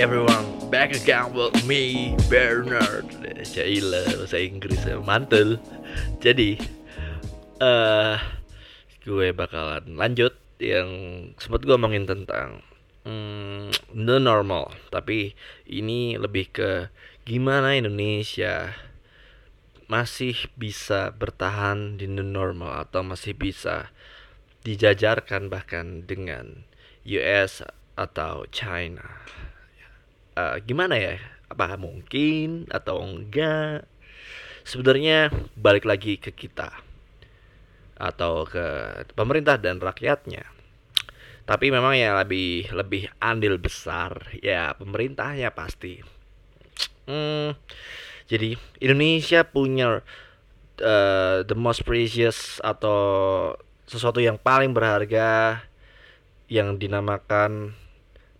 everyone, back again with me, Bernard. Cila bahasa Inggris mantul. Jadi, uh, gue bakalan lanjut yang sempat gue omongin tentang hmm, the normal. Tapi ini lebih ke gimana Indonesia masih bisa bertahan di new normal atau masih bisa dijajarkan bahkan dengan US atau China. Uh, gimana ya? Apakah mungkin atau enggak? Sebenarnya balik lagi ke kita atau ke pemerintah dan rakyatnya. Tapi memang ya lebih lebih andil besar ya pemerintahnya pasti. Hmm, jadi Indonesia punya uh, the most precious atau sesuatu yang paling berharga yang dinamakan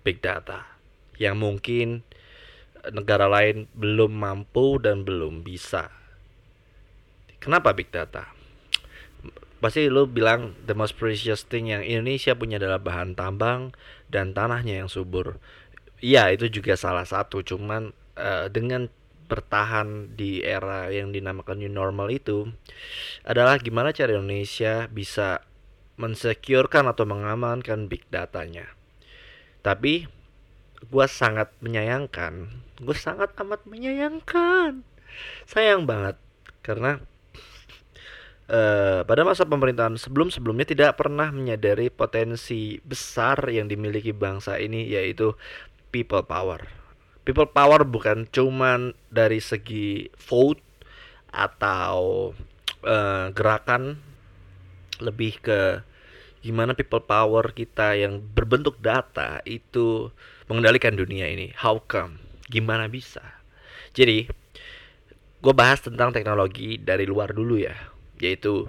big data yang mungkin negara lain belum mampu dan belum bisa. Kenapa big data? Pasti lu bilang the most precious thing yang Indonesia punya adalah bahan tambang dan tanahnya yang subur. Iya, itu juga salah satu, cuman uh, dengan bertahan di era yang dinamakan new normal itu adalah gimana cara Indonesia bisa mensecurekan atau mengamankan big datanya. Tapi gue sangat menyayangkan, gue sangat amat menyayangkan, sayang banget karena uh, pada masa pemerintahan sebelum-sebelumnya tidak pernah menyadari potensi besar yang dimiliki bangsa ini yaitu people power. People power bukan cuman dari segi vote atau uh, gerakan. Lebih ke gimana people power kita yang berbentuk data itu mengendalikan dunia ini. How come? Gimana bisa? Jadi, gue bahas tentang teknologi dari luar dulu ya, yaitu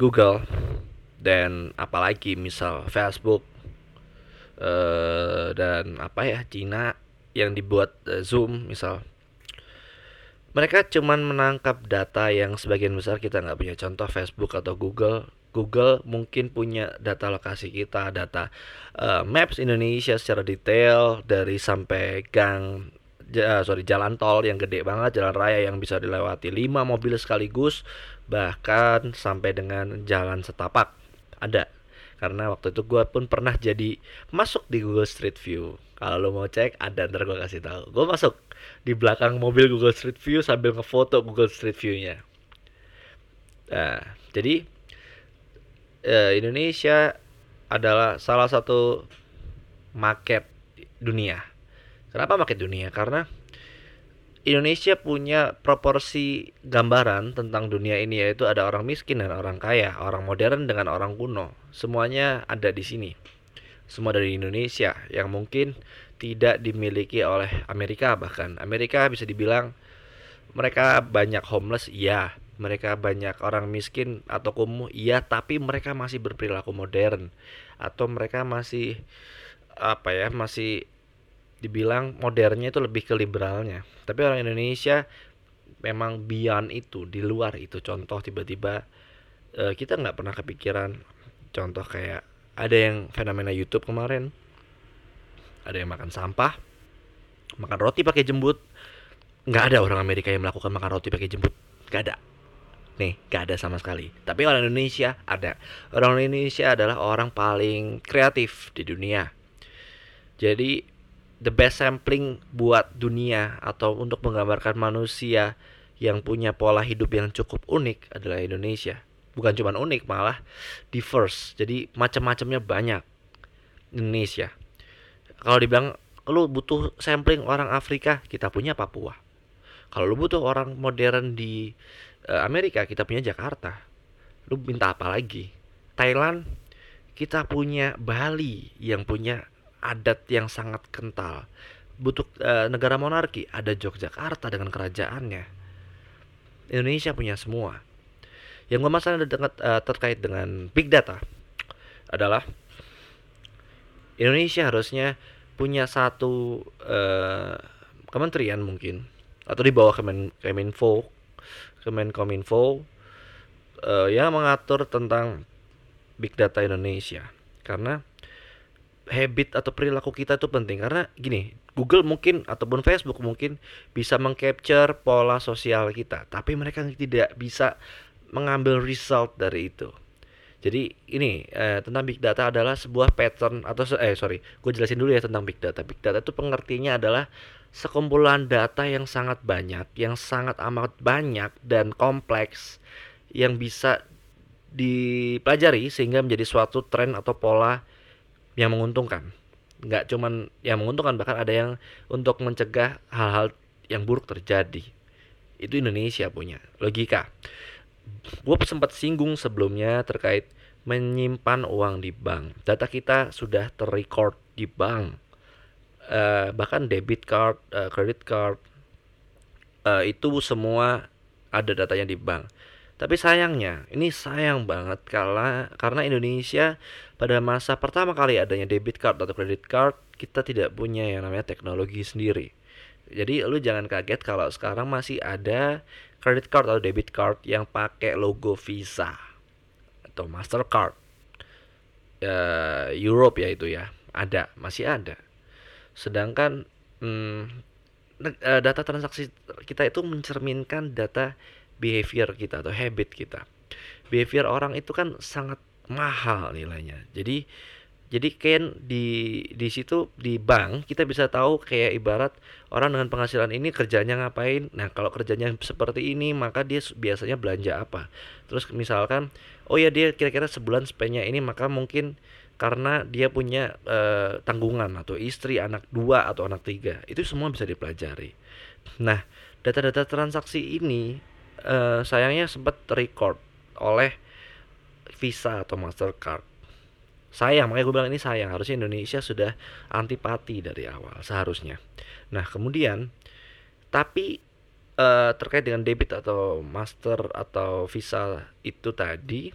Google dan apalagi misal Facebook uh, dan apa ya Cina yang dibuat uh, Zoom misal. Mereka cuman menangkap data yang sebagian besar kita nggak punya contoh Facebook atau Google Google mungkin punya data lokasi kita, data uh, Maps Indonesia secara detail dari sampai gang sorry jalan tol yang gede banget, jalan raya yang bisa dilewati 5 mobil sekaligus, bahkan sampai dengan jalan setapak ada. Karena waktu itu gue pun pernah jadi masuk di Google Street View. Kalau lo mau cek ada ntar gue kasih tahu. Gue masuk di belakang mobil Google Street View sambil ngefoto Google Street View-nya. Nah, jadi eh, Indonesia adalah salah satu market dunia. Kenapa market dunia? Karena Indonesia punya proporsi gambaran tentang dunia ini yaitu ada orang miskin dan orang kaya, orang modern dengan orang kuno. Semuanya ada di sini. Semua dari Indonesia yang mungkin tidak dimiliki oleh Amerika bahkan. Amerika bisa dibilang mereka banyak homeless, iya mereka banyak orang miskin atau kumuh iya tapi mereka masih berperilaku modern. Atau mereka masih apa ya masih dibilang modernnya itu lebih ke liberalnya. Tapi orang Indonesia memang beyond itu di luar itu. Contoh tiba-tiba uh, kita nggak pernah kepikiran. Contoh kayak ada yang fenomena YouTube kemarin. Ada yang makan sampah makan roti pakai jembut. Nggak ada orang Amerika yang melakukan makan roti pakai jembut. Nggak ada nih gak ada sama sekali. Tapi orang Indonesia ada. Orang Indonesia adalah orang paling kreatif di dunia. Jadi the best sampling buat dunia atau untuk menggambarkan manusia yang punya pola hidup yang cukup unik adalah Indonesia. Bukan cuma unik malah diverse. Jadi macam-macamnya banyak. Indonesia. Kalau dibilang lu butuh sampling orang Afrika? Kita punya Papua. Kalau lu butuh orang modern di Amerika kita punya Jakarta. Lu minta apa lagi? Thailand kita punya Bali yang punya adat yang sangat kental. Butuh uh, negara monarki ada Yogyakarta dengan kerajaannya. Indonesia punya semua. Yang gue masalah dengan, uh, terkait dengan big data adalah Indonesia harusnya punya satu uh, kementerian mungkin atau di bawah Kemen Kemenfo Kemenkominfo uh, yang mengatur tentang big data Indonesia. Karena habit atau perilaku kita itu penting. Karena gini Google mungkin ataupun Facebook mungkin bisa mengcapture pola sosial kita. Tapi mereka tidak bisa mengambil result dari itu. Jadi ini eh, tentang big data adalah sebuah pattern atau eh sorry gue jelasin dulu ya tentang big data. Big data itu pengertiannya adalah sekumpulan data yang sangat banyak yang sangat amat banyak dan kompleks yang bisa dipelajari sehingga menjadi suatu tren atau pola yang menguntungkan. Nggak cuman yang menguntungkan bahkan ada yang untuk mencegah hal-hal yang buruk terjadi. Itu Indonesia punya logika. Gue sempat singgung sebelumnya terkait menyimpan uang di bank. Data kita sudah terrecord di bank uh, bahkan debit card uh, credit card uh, itu semua ada datanya di bank tapi sayangnya, ini sayang banget karena karena Indonesia pada masa pertama kali adanya debit card atau credit card, kita tidak punya yang namanya teknologi sendiri. Jadi lu jangan kaget kalau sekarang masih ada credit card atau debit card yang pakai logo Visa atau Mastercard. Uh, Europe ya itu ya, ada, masih ada. Sedangkan hmm, data transaksi kita itu mencerminkan data behavior kita atau habit kita. Behavior orang itu kan sangat mahal nilainya. Jadi jadi kan di di situ di bank kita bisa tahu kayak ibarat orang dengan penghasilan ini kerjanya ngapain. Nah, kalau kerjanya seperti ini maka dia biasanya belanja apa. Terus misalkan oh ya dia kira-kira sebulan spendnya ini maka mungkin karena dia punya uh, tanggungan atau istri anak dua atau anak tiga itu semua bisa dipelajari. Nah, data-data transaksi ini uh, sayangnya sempat record oleh Visa atau Mastercard. Sayang, makanya gue bilang ini sayang. Harusnya Indonesia sudah antipati dari awal, seharusnya. Nah, kemudian, tapi uh, terkait dengan debit atau master atau visa itu tadi,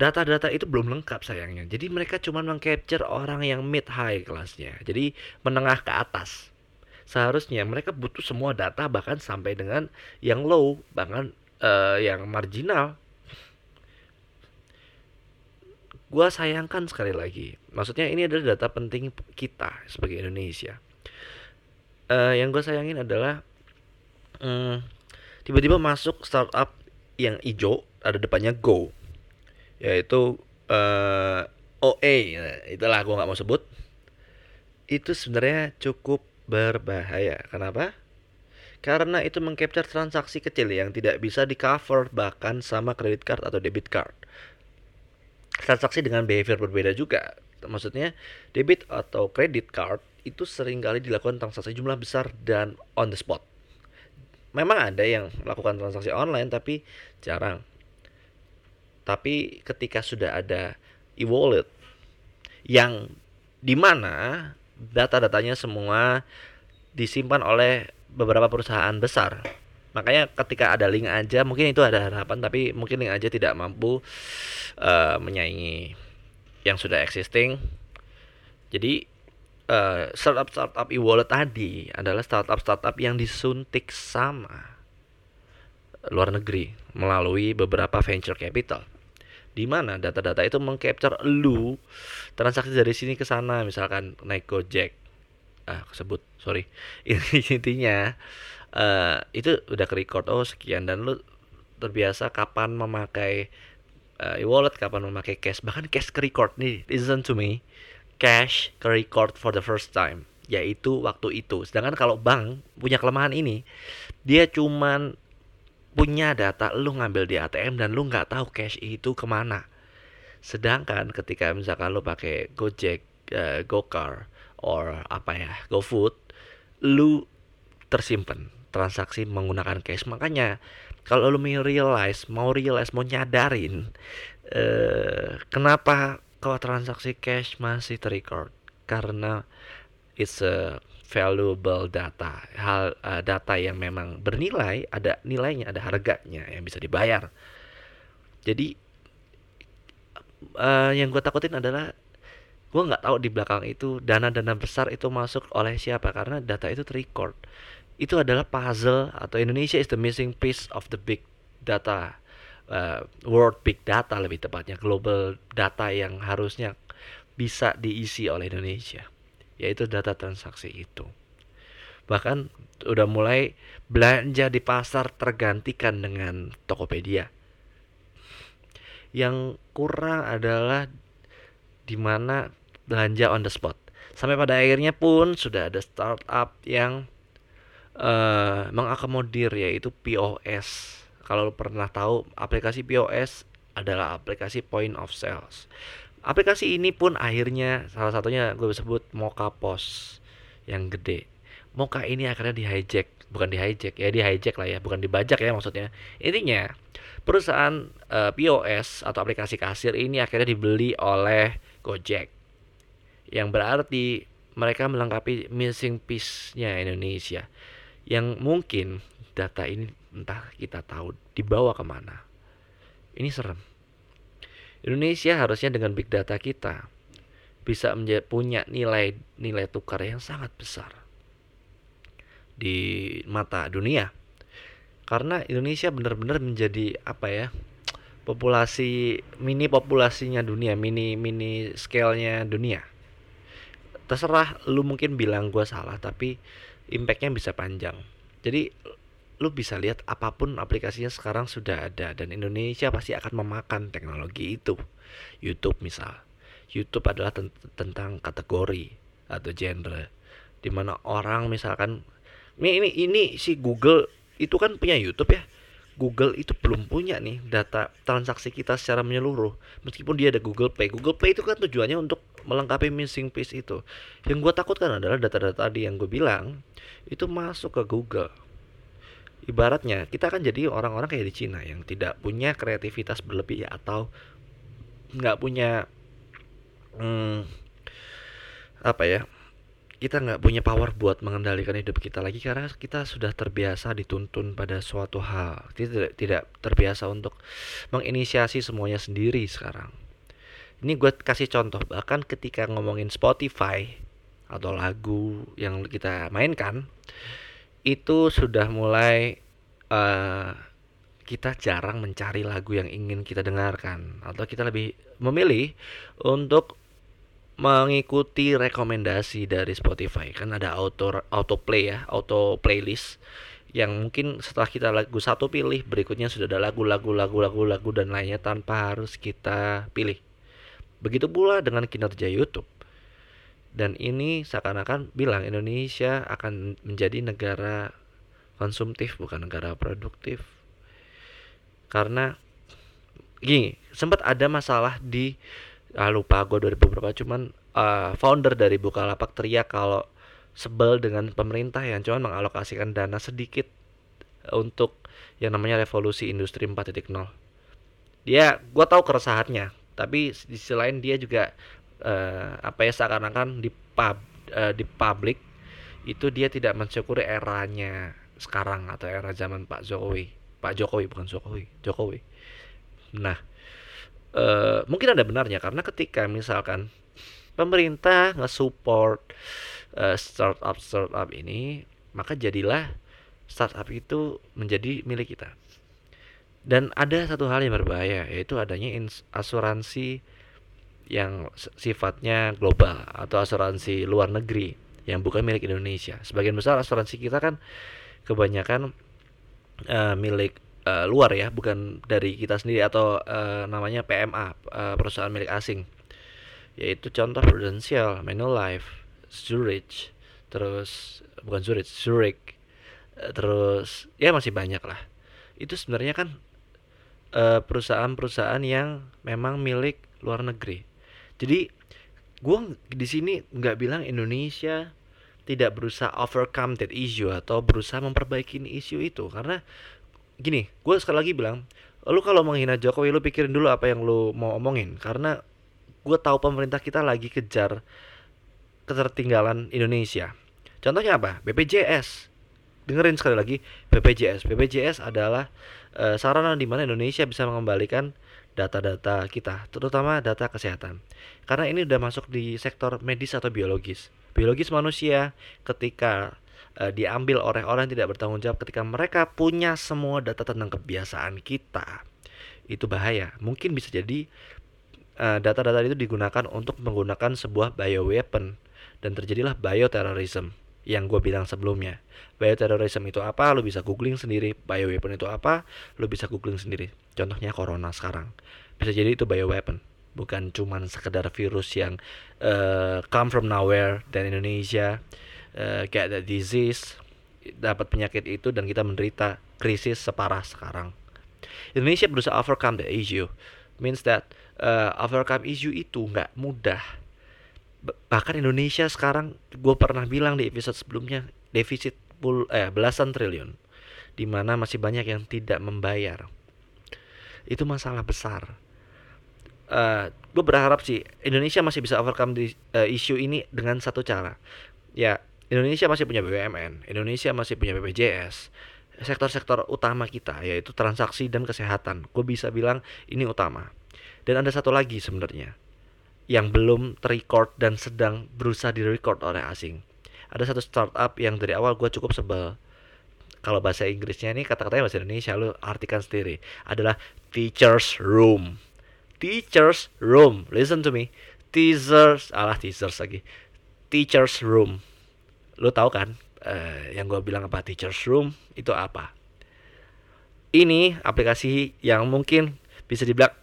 data-data itu belum lengkap sayangnya. Jadi mereka cuma mengcapture orang yang mid high kelasnya. Jadi menengah ke atas. Seharusnya mereka butuh semua data bahkan sampai dengan yang low bahkan uh, yang marginal. Gua sayangkan sekali lagi. Maksudnya ini adalah data penting kita sebagai Indonesia. Uh, yang gue sayangin adalah um, tiba-tiba masuk startup yang hijau ada depannya Go yaitu uh, OA itulah gue nggak mau sebut itu sebenarnya cukup berbahaya. Kenapa? Karena itu mengcapture transaksi kecil yang tidak bisa di cover bahkan sama credit card atau debit card. Transaksi dengan behavior berbeda juga. Maksudnya debit atau credit card itu sering kali dilakukan transaksi jumlah besar dan on the spot. Memang ada yang melakukan transaksi online tapi jarang. Tapi ketika sudah ada e-wallet yang di mana data-datanya semua disimpan oleh beberapa perusahaan besar. Makanya ketika ada link aja mungkin itu ada harapan tapi mungkin link aja tidak mampu uh, menyaingi yang sudah existing. Jadi uh, startup startup e-wallet tadi adalah startup startup yang disuntik sama luar negeri melalui beberapa venture capital di mana data-data itu mengcapture lu transaksi dari sini ke sana misalkan naik Gojek. Ah sebut sorry. Intinya uh, itu udah ke record oh sekian. Dan lu terbiasa kapan memakai uh, e-wallet kapan memakai cash. Bahkan cash ke record nih listen to me. Cash ke record for the first time yaitu waktu itu. Sedangkan kalau bank punya kelemahan ini dia cuman punya data lu ngambil di ATM dan lu nggak tahu cash itu ke mana sedangkan ketika misalkan lu pakai Gojek, uh, GoCar, or apa ya, GoFood, lu tersimpan transaksi menggunakan cash. Makanya kalau lu mau realize, mau realize, mau nyadarin uh, kenapa kalau transaksi cash masih terrecord karena it's a valuable data, hal uh, data yang memang bernilai, ada nilainya, ada harganya yang bisa dibayar. Jadi uh, yang gue takutin adalah gue nggak tahu di belakang itu dana-dana besar itu masuk oleh siapa karena data itu terrecord. Itu adalah puzzle atau Indonesia is the missing piece of the big data uh, world big data lebih tepatnya global data yang harusnya bisa diisi oleh Indonesia, yaitu data transaksi itu. Bahkan udah mulai belanja di pasar tergantikan dengan Tokopedia. Yang kurang adalah di mana belanja on the spot. Sampai pada akhirnya pun sudah ada startup yang uh, mengakomodir yaitu POS. Kalau pernah tahu aplikasi POS adalah aplikasi point of sales. Aplikasi ini pun akhirnya salah satunya gue sebut Moka Pos yang gede. Moka ini akhirnya di hijack, bukan di hijack ya, di hijack lah ya, bukan dibajak ya maksudnya. Intinya perusahaan uh, eh, POS atau aplikasi kasir ini akhirnya dibeli oleh Gojek. Yang berarti mereka melengkapi missing piece-nya Indonesia. Yang mungkin data ini entah kita tahu dibawa ke mana. Ini serem. Indonesia harusnya dengan big data kita bisa punya nilai nilai tukar yang sangat besar di mata dunia. Karena Indonesia benar-benar menjadi apa ya populasi mini populasinya dunia mini mini scale-nya dunia. Terserah lu mungkin bilang gue salah tapi impactnya bisa panjang. Jadi lu bisa lihat apa pun aplikasinya sekarang sudah ada dan Indonesia pasti akan memakan teknologi itu. YouTube misal. YouTube adalah ten tentang kategori atau genre di mana orang misalkan ini ini ini si Google itu kan punya YouTube ya. Google itu belum punya nih data transaksi kita secara menyeluruh meskipun dia ada Google Pay Google Pay itu kan tujuannya untuk melengkapi missing piece itu yang gue takutkan adalah data-data tadi yang gue bilang itu masuk ke Google ibaratnya kita akan jadi orang-orang kayak di Cina yang tidak punya kreativitas berlebih atau nggak punya hmm, apa ya kita nggak punya power buat mengendalikan hidup kita lagi karena kita sudah terbiasa dituntun pada suatu hal. Tidak, tidak terbiasa untuk menginisiasi semuanya sendiri sekarang. Ini gue kasih contoh bahkan ketika ngomongin Spotify atau lagu yang kita mainkan itu sudah mulai uh, kita jarang mencari lagu yang ingin kita dengarkan atau kita lebih memilih untuk mengikuti rekomendasi dari Spotify. Kan ada auto auto play ya auto playlist yang mungkin setelah kita lagu satu pilih berikutnya sudah ada lagu-lagu lagu-lagu lagu dan lainnya tanpa harus kita pilih. Begitu pula dengan kinerja YouTube dan ini seakan-akan bilang Indonesia akan menjadi negara konsumtif bukan negara produktif. Karena gini sempat ada masalah di ah, lupa gue 2000 berapa cuman uh, founder dari Bukalapak teriak kalau sebel dengan pemerintah yang cuma mengalokasikan dana sedikit untuk yang namanya revolusi industri 4.0 dia gue tahu keresahannya tapi di sisi lain dia juga uh, apa ya seakan-akan di pub uh, di publik itu dia tidak mensyukuri eranya sekarang atau era zaman Pak Jokowi. Pak Jokowi bukan Jokowi Jokowi. Nah uh, mungkin ada benarnya karena ketika misalkan pemerintah nge-support uh, startup startup ini maka jadilah startup itu menjadi milik kita. Dan ada satu hal yang berbahaya yaitu adanya asuransi yang sifatnya global atau asuransi luar negeri yang bukan milik Indonesia. Sebagian besar asuransi kita kan kebanyakan uh, milik uh, luar ya, bukan dari kita sendiri atau uh, namanya PMA, uh, perusahaan milik asing. Yaitu contoh Prudential, Manulife, Zurich, terus bukan Zurich, Zurich, uh, terus ya masih banyak lah. Itu sebenarnya kan perusahaan-perusahaan yang memang milik luar negeri jadi gue di sini nggak bilang Indonesia tidak berusaha overcome that issue atau berusaha memperbaiki isu itu. Karena gini gue sekali lagi bilang lu kalau menghina Jokowi lu pikirin dulu apa yang lu mau omongin. Karena gue tahu pemerintah kita lagi kejar ketertinggalan Indonesia. Contohnya apa? BPJS dengerin sekali lagi BPJS BPJS adalah uh, sarana di mana Indonesia bisa mengembalikan data-data kita, terutama data kesehatan. Karena ini sudah masuk di sektor medis atau biologis. Biologis manusia ketika uh, diambil oleh orang yang tidak bertanggung jawab ketika mereka punya semua data tentang kebiasaan kita, itu bahaya. Mungkin bisa jadi uh, data-data itu digunakan untuk menggunakan sebuah bioweapon dan terjadilah bioterrorism yang gue bilang sebelumnya. Bioterrorism itu apa? Lo bisa googling sendiri. Bioweapon itu apa? Lo bisa googling sendiri. Contohnya corona sekarang. Bisa jadi itu bioweapon. Bukan cuman sekedar virus yang uh, come from nowhere dan Indonesia uh, get the disease dapat penyakit itu dan kita menderita krisis separah sekarang. Indonesia berusaha overcome the issue means that uh, overcome issue itu nggak mudah bahkan Indonesia sekarang gue pernah bilang di episode sebelumnya defisit pul eh belasan triliun di mana masih banyak yang tidak membayar. Itu masalah besar. Uh, gue berharap sih Indonesia masih bisa overcome di uh, isu ini dengan satu cara. Ya Indonesia masih punya BUMN Indonesia masih punya BPJS sektor-sektor utama kita yaitu transaksi dan kesehatan. Gue bisa bilang ini utama. Dan ada satu lagi sebenarnya yang belum terrecord dan sedang berusaha direcord oleh asing. Ada satu startup yang dari awal gue cukup sebel. Kalau bahasa Inggrisnya ini kata-katanya bahasa Indonesia lu artikan sendiri. Adalah teachers room. Teachers room. Listen to me. Teachers, alah teachers lagi. Teachers room. Lu tahu kan uh, yang gue bilang apa teachers room itu apa? Ini aplikasi yang mungkin bisa dibilang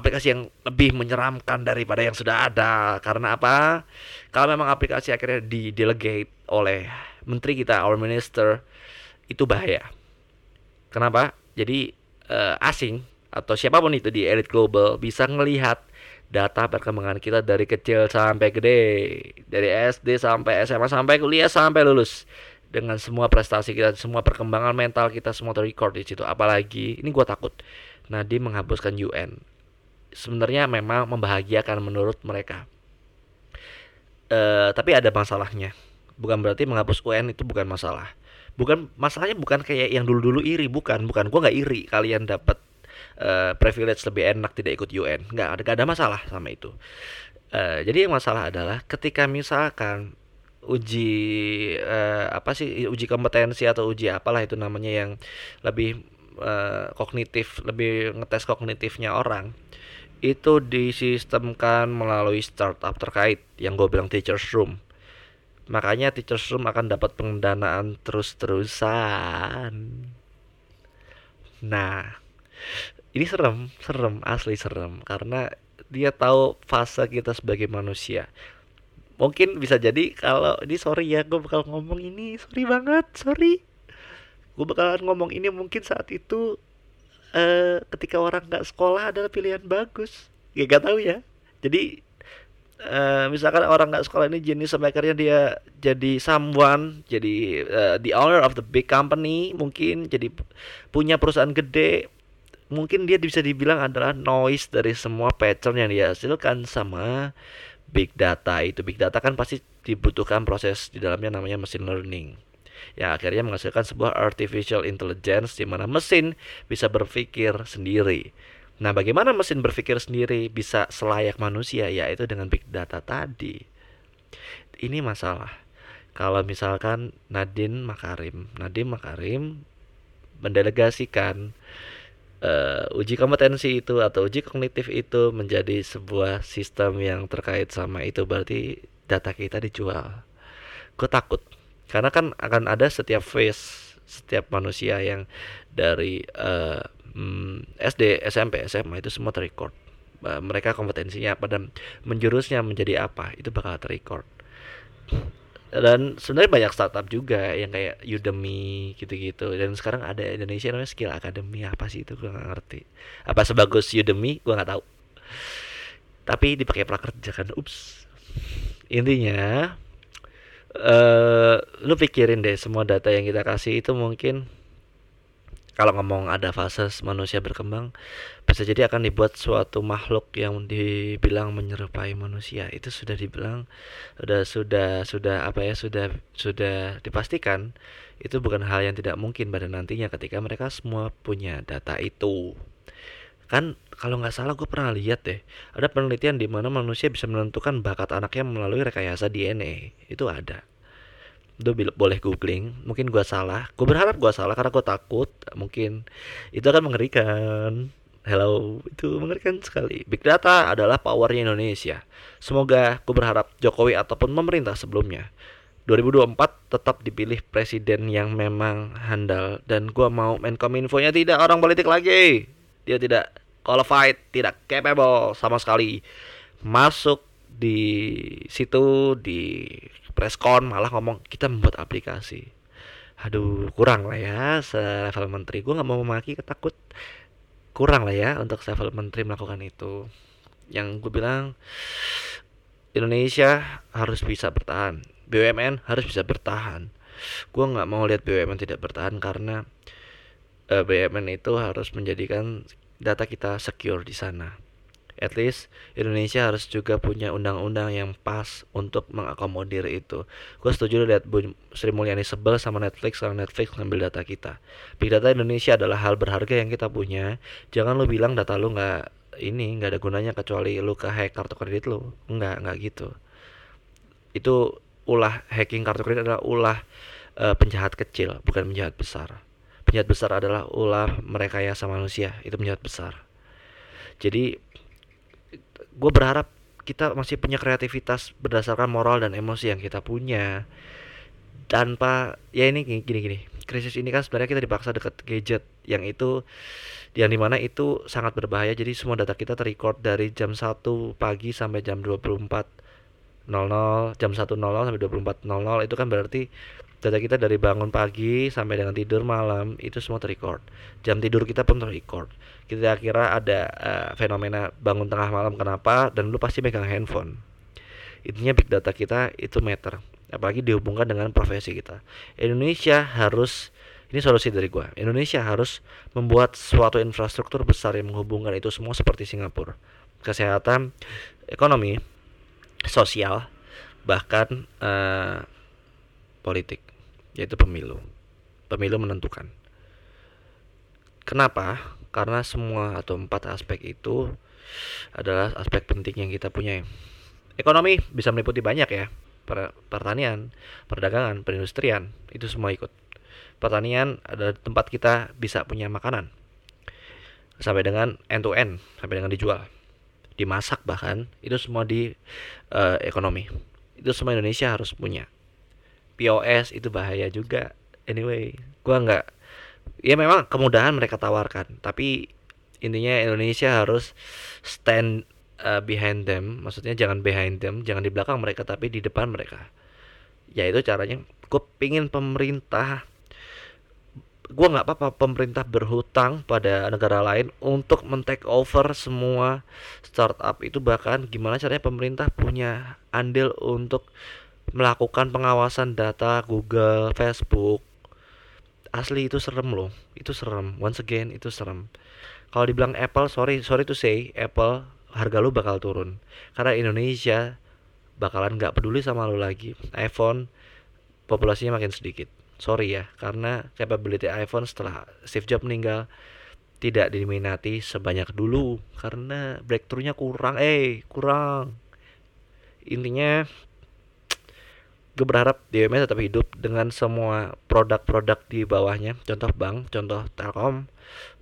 aplikasi yang lebih menyeramkan daripada yang sudah ada. Karena apa? Kalau memang aplikasi akhirnya di delegate oleh menteri kita our minister itu bahaya. Kenapa? Jadi uh, asing atau siapa pun itu di elit global bisa melihat data perkembangan kita dari kecil sampai gede. Dari SD sampai SMA sampai kuliah sampai lulus. Dengan semua prestasi kita semua perkembangan mental kita semua terrecord di situ. Apalagi ini gue takut. Nadiem menghapuskan UN sebenarnya memang membahagiakan menurut mereka. Uh, tapi ada masalahnya. Bukan berarti menghapus UN itu bukan masalah. Bukan masalahnya bukan kayak yang dulu-dulu iri, bukan, bukan. Gua nggak iri kalian dapat uh, privilege lebih enak tidak ikut UN. Nggak ada, nggak ada masalah sama itu. Uh, jadi yang masalah adalah ketika misalkan uji uh, apa sih uji kompetensi atau uji apalah itu namanya yang lebih uh, kognitif lebih ngetes kognitifnya orang itu disistemkan melalui startup terkait yang gue bilang teachers room. Makanya teachers room akan dapat pendanaan terus-terusan. Nah ini serem serem asli serem karena dia tahu fase kita sebagai manusia. Mungkin bisa jadi kalau ini sorry ya gue bakal ngomong ini sorry banget sorry gue bakalan ngomong ini mungkin saat itu uh, ketika orang nggak sekolah adalah pilihan bagus. Ya gak tahu ya. Jadi uh, misalkan orang nggak sekolah ini jenis akhirnya dia jadi someone jadi uh, the owner of the big company mungkin jadi punya perusahaan gede mungkin dia bisa dibilang adalah noise dari semua pattern yang dihasilkan sama big data itu. Big data kan pasti dibutuhkan proses di dalamnya namanya machine learning yang akhirnya menghasilkan sebuah artificial intelligence di mana mesin bisa berpikir sendiri. Nah, bagaimana mesin berpikir sendiri bisa selayak manusia yaitu dengan big data tadi. Ini masalah. Kalau misalkan Nadine Makarim, Nadine Makarim mendelegasikan uh, uji kompetensi itu atau uji kognitif itu menjadi sebuah sistem yang terkait sama itu berarti data kita dijual. Gue takut karena kan akan ada setiap phase setiap manusia yang dari uh, hmm, SD, SMP, SMA itu semua terrecord. Uh, mereka kompetensinya pada menjurusnya menjadi apa itu bakal terrecord. Dan sebenarnya banyak startup juga yang kayak Udemy gitu-gitu. Dan sekarang ada Indonesia namanya Skill Academy apa sih itu gue gak ngerti. Apa sebagus Udemy gue nggak tahu. Tapi dipakai prakerja kan. Ups. Intinya uh, lu pikirin deh semua data yang kita kasih itu mungkin kalau ngomong ada fase manusia berkembang bisa jadi akan dibuat suatu makhluk yang dibilang menyerupai manusia. Itu sudah dibilang sudah sudah sudah apa ya sudah sudah dipastikan itu bukan hal yang tidak mungkin pada nantinya ketika mereka semua punya data itu kan kalau nggak salah gue pernah lihat deh ada penelitian di mana manusia bisa menentukan bakat anaknya melalui rekayasa DNA itu ada itu boleh googling mungkin gue salah gue berharap gue salah karena gue takut mungkin itu akan mengerikan Hello, itu mengerikan sekali. Big data adalah powernya Indonesia. Semoga aku berharap Jokowi ataupun pemerintah sebelumnya 2024 tetap dipilih presiden yang memang handal dan gua mau Menkominfo-nya tidak orang politik lagi. Dia tidak qualified, tidak capable sama sekali. Masuk di situ di preskon malah ngomong kita membuat aplikasi. Aduh, kurang lah ya selevel menteri. Gua nggak mau memaki ketakut kurang lah ya untuk level menteri melakukan itu yang gue bilang Indonesia harus bisa bertahan BUMN harus bisa bertahan gue nggak mau lihat BUMN tidak bertahan karena eh, BUMN itu harus menjadikan data kita secure di sana at least Indonesia harus juga punya undang-undang yang pas untuk mengakomodir itu. Gue setuju lihat Bu Sri Mulyani sebel sama Netflix kalau Netflix ngambil data kita. Big data Indonesia adalah hal berharga yang kita punya. Jangan lu bilang data lu nggak ini nggak ada gunanya kecuali lu ke hack kartu kredit lu. Nggak nggak gitu. Itu ulah hacking kartu kredit adalah ulah uh, penjahat kecil, bukan penjahat besar. Penjahat besar adalah ulah sama manusia, itu penjahat besar. Jadi gue berharap kita masih punya kreativitas berdasarkan moral dan emosi yang kita punya. Tanpa ya ini gini gini krisis ini kan sebenarnya kita dipaksa deket gadget yang itu yang di mana itu sangat berbahaya. Jadi semua data kita terrecord dari jam 1 pagi sampai jam 24.00 jam 1.00 sampai 24.00 itu kan berarti data kita dari bangun pagi sampai dengan tidur malam itu semua terrecord. Jam tidur kita pun terrecord. Kita kira ada uh, fenomena bangun tengah malam kenapa dan lu pasti megang handphone. Intinya big data kita itu meter apalagi dihubungkan dengan profesi kita. Indonesia harus ini solusi dari gua Indonesia harus membuat suatu infrastruktur besar yang menghubungkan itu semua seperti Singapura. Kesehatan ekonomi sosial bahkan uh, politik yaitu pemilu pemilu menentukan kenapa karena semua atau empat aspek itu adalah aspek penting yang kita punya. Ekonomi bisa meliputi banyak ya, per pertanian, perdagangan, perindustrian, itu semua ikut. Pertanian adalah tempat kita bisa punya makanan sampai dengan end to end, sampai dengan dijual, dimasak bahkan itu semua di uh, ekonomi. Itu semua Indonesia harus punya. POS itu bahaya juga. Anyway, gua nggak ya memang kemudahan mereka tawarkan tapi intinya Indonesia harus stand uh, behind them. Maksudnya jangan behind them jangan di belakang mereka tapi di depan mereka. Ya itu caranya. Gue pingin pemerintah gue nggak apa-apa pemerintah berhutang pada negara lain untuk men-take over semua startup itu. Bahkan gimana caranya pemerintah punya andil untuk melakukan pengawasan data Google, Facebook, asli itu serem loh itu serem. Once again itu serem. Kalau dibilang Apple sorry sorry to say Apple harga lu bakal turun. Karena Indonesia bakalan nggak peduli sama lu lagi. iPhone populasinya makin sedikit. Sorry ya karena capability iPhone setelah Steve Jobs meninggal tidak diminati sebanyak dulu. Karena breakthroughnya kurang eh kurang. Intinya gue berharap DWM tetap hidup dengan semua produk-produk di bawahnya. Contoh bank contoh telkom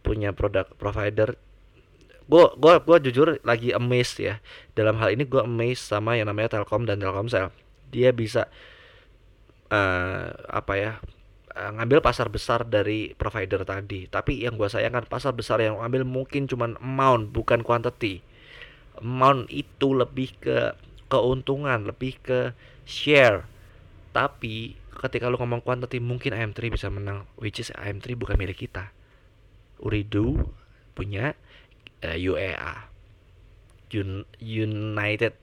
punya produk provider. Gue gue gue jujur lagi amazed ya. Dalam hal ini gue amazed sama yang namanya telkom dan telkomsel. Dia bisa uh, apa ya uh, ngambil pasar besar dari provider tadi. Tapi yang gue sayangkan pasar besar yang ngambil mungkin cuma amount bukan quantity. Amount itu lebih ke keuntungan lebih ke share tapi ketika lu ngomong quantity mungkin IM3 bisa menang which is IM3 bukan milik kita. Uridu punya uh, eh, UEA Un United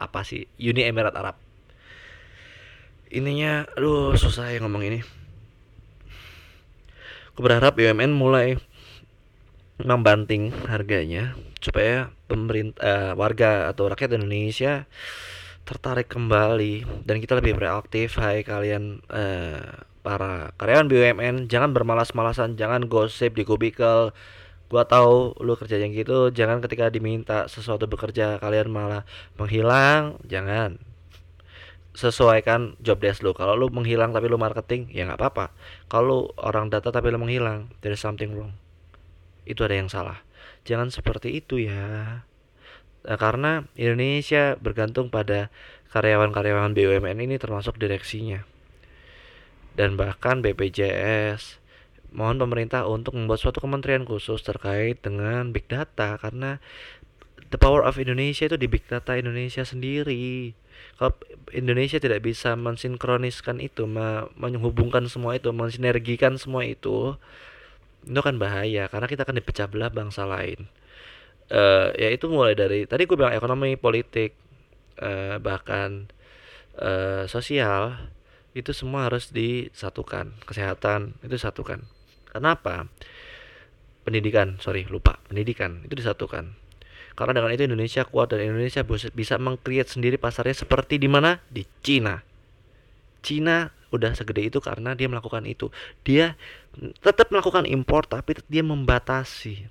apa sih? Uni Emirat Arab. Ininya aduh susah ya ngomong ini. Aku berharap BUMN mulai membanting harganya supaya pemerintah uh, warga atau rakyat Indonesia tertarik kembali dan kita lebih beraktif hai kalian uh, para karyawan BUMN jangan bermalas-malasan jangan gosip di kubikel. Gua tahu lu kerja yang gitu jangan ketika diminta sesuatu bekerja kalian malah menghilang. Jangan. Sesuaikan job desk lu. Kalau lu menghilang tapi lu marketing ya nggak apa-apa. Kalau orang data tapi lu menghilang there is something wrong. Itu ada yang salah. Jangan seperti itu ya karena Indonesia bergantung pada karyawan-karyawan BUMN ini termasuk direksinya. Dan bahkan BPJS mohon pemerintah untuk membuat suatu kementerian khusus terkait dengan big data karena the power of Indonesia itu di big data Indonesia sendiri. Kalau Indonesia tidak bisa mensinkroniskan itu menghubungkan semua itu mensinergikan semua itu itu kan bahaya karena kita akan dipecah belah bangsa lain uh, ya itu mulai dari tadi gue bilang ekonomi politik uh, bahkan uh, sosial itu semua harus disatukan kesehatan itu disatukan kenapa pendidikan sorry lupa pendidikan itu disatukan karena dengan itu Indonesia kuat dan Indonesia bisa mengcreate sendiri pasarnya seperti di mana? Di Cina. Cina udah segede itu karena dia melakukan itu. Dia tetap melakukan impor tapi dia membatasi.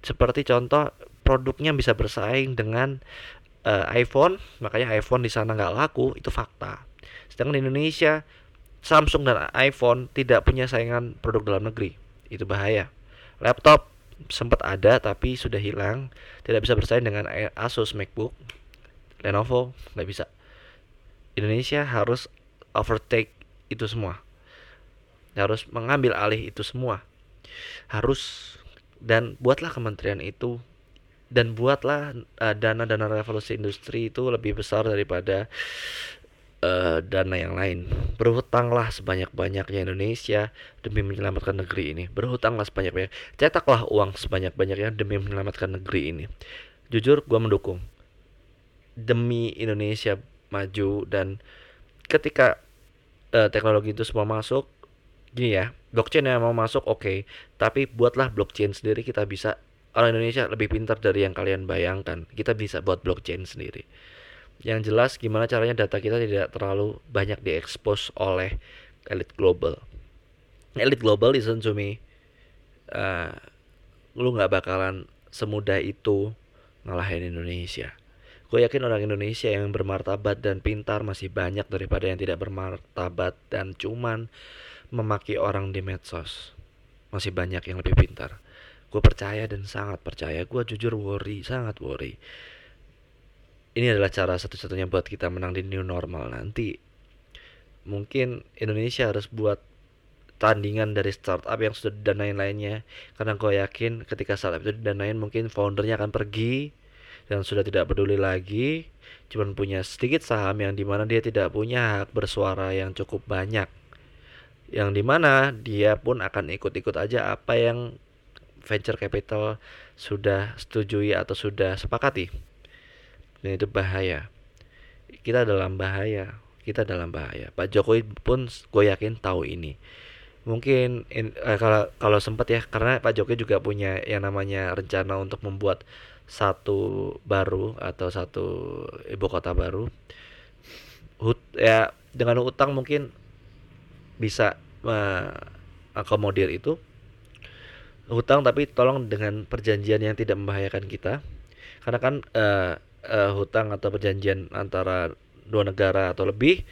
Seperti contoh produknya bisa bersaing dengan uh, iPhone, makanya iPhone di sana nggak laku, itu fakta. Sedangkan di Indonesia Samsung dan iPhone tidak punya saingan produk dalam negeri. Itu bahaya. Laptop sempat ada tapi sudah hilang tidak bisa bersaing dengan Asus MacBook Lenovo nggak bisa Indonesia harus overtake itu semua harus mengambil alih itu semua harus dan buatlah kementerian itu dan buatlah uh, dana-dana revolusi industri itu lebih besar daripada uh, dana yang lain. Berhutanglah sebanyak-banyaknya Indonesia demi menyelamatkan negeri ini. Berhutanglah sebanyak-banyaknya. Cetaklah uang sebanyak-banyaknya demi menyelamatkan negeri ini. Jujur, gue mendukung. Demi Indonesia maju dan ketika uh, teknologi itu semua masuk, gini ya, blockchain yang mau masuk oke, okay, tapi buatlah blockchain sendiri kita bisa orang Indonesia lebih pintar dari yang kalian bayangkan. Kita bisa buat blockchain sendiri. Yang jelas gimana caranya data kita tidak terlalu banyak diekspos oleh elit global. Elit global listen to me uh, lu nggak bakalan semudah itu ngalahin Indonesia. Gue yakin orang Indonesia yang bermartabat dan pintar masih banyak daripada yang tidak bermartabat. Dan cuman memaki orang di medsos. Masih banyak yang lebih pintar. Gue percaya dan sangat percaya. Gue jujur worry sangat worry. Ini adalah cara satu-satunya buat kita menang di new normal nanti. Mungkin Indonesia harus buat tandingan dari startup yang sudah didanain lainnya karena gue yakin ketika startup itu didanain mungkin foundernya akan pergi dan sudah tidak peduli lagi. Cuman punya sedikit saham yang di mana dia tidak punya hak bersuara yang cukup banyak yang di mana dia pun akan ikut-ikut aja apa yang venture capital sudah setujui atau sudah sepakati. Dan itu bahaya. Kita dalam bahaya. Kita dalam bahaya. Pak Jokowi pun gue yakin tahu ini. Mungkin in, eh, kalau kalau sempat ya karena Pak Jokowi juga punya yang namanya rencana untuk membuat satu baru atau satu ibu kota baru. Hut, ya dengan utang mungkin bisa mengakomodir itu hutang tapi tolong dengan perjanjian yang tidak membahayakan kita. Karena kan uh, uh, hutang atau perjanjian antara dua negara atau lebih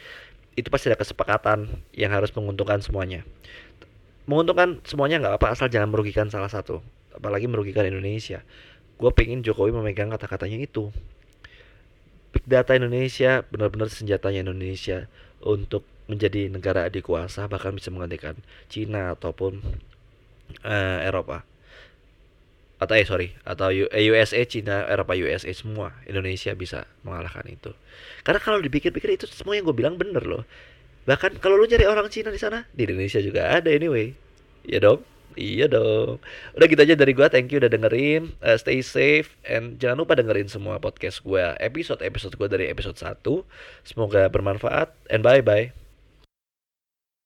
itu pasti ada kesepakatan yang harus menguntungkan semuanya. Menguntungkan semuanya nggak apa asal jangan merugikan salah satu. Apalagi merugikan Indonesia. Gue pengen Jokowi memegang kata-katanya itu. Big data Indonesia benar-benar senjatanya Indonesia untuk menjadi negara adik kuasa bahkan bisa menggantikan Cina ataupun uh, Eropa. Atau eh sorry atau USA Cina Eropa USA semua Indonesia bisa mengalahkan itu. Karena kalau dipikir-pikir itu semua yang gue bilang bener loh. Bahkan kalau lu nyari orang Cina di sana di Indonesia juga ada anyway. Ya dong iya dong. Udah gitu aja dari gue thank you udah dengerin uh, stay safe and jangan lupa dengerin semua podcast gue episode episode gue dari episode 1 semoga bermanfaat and bye bye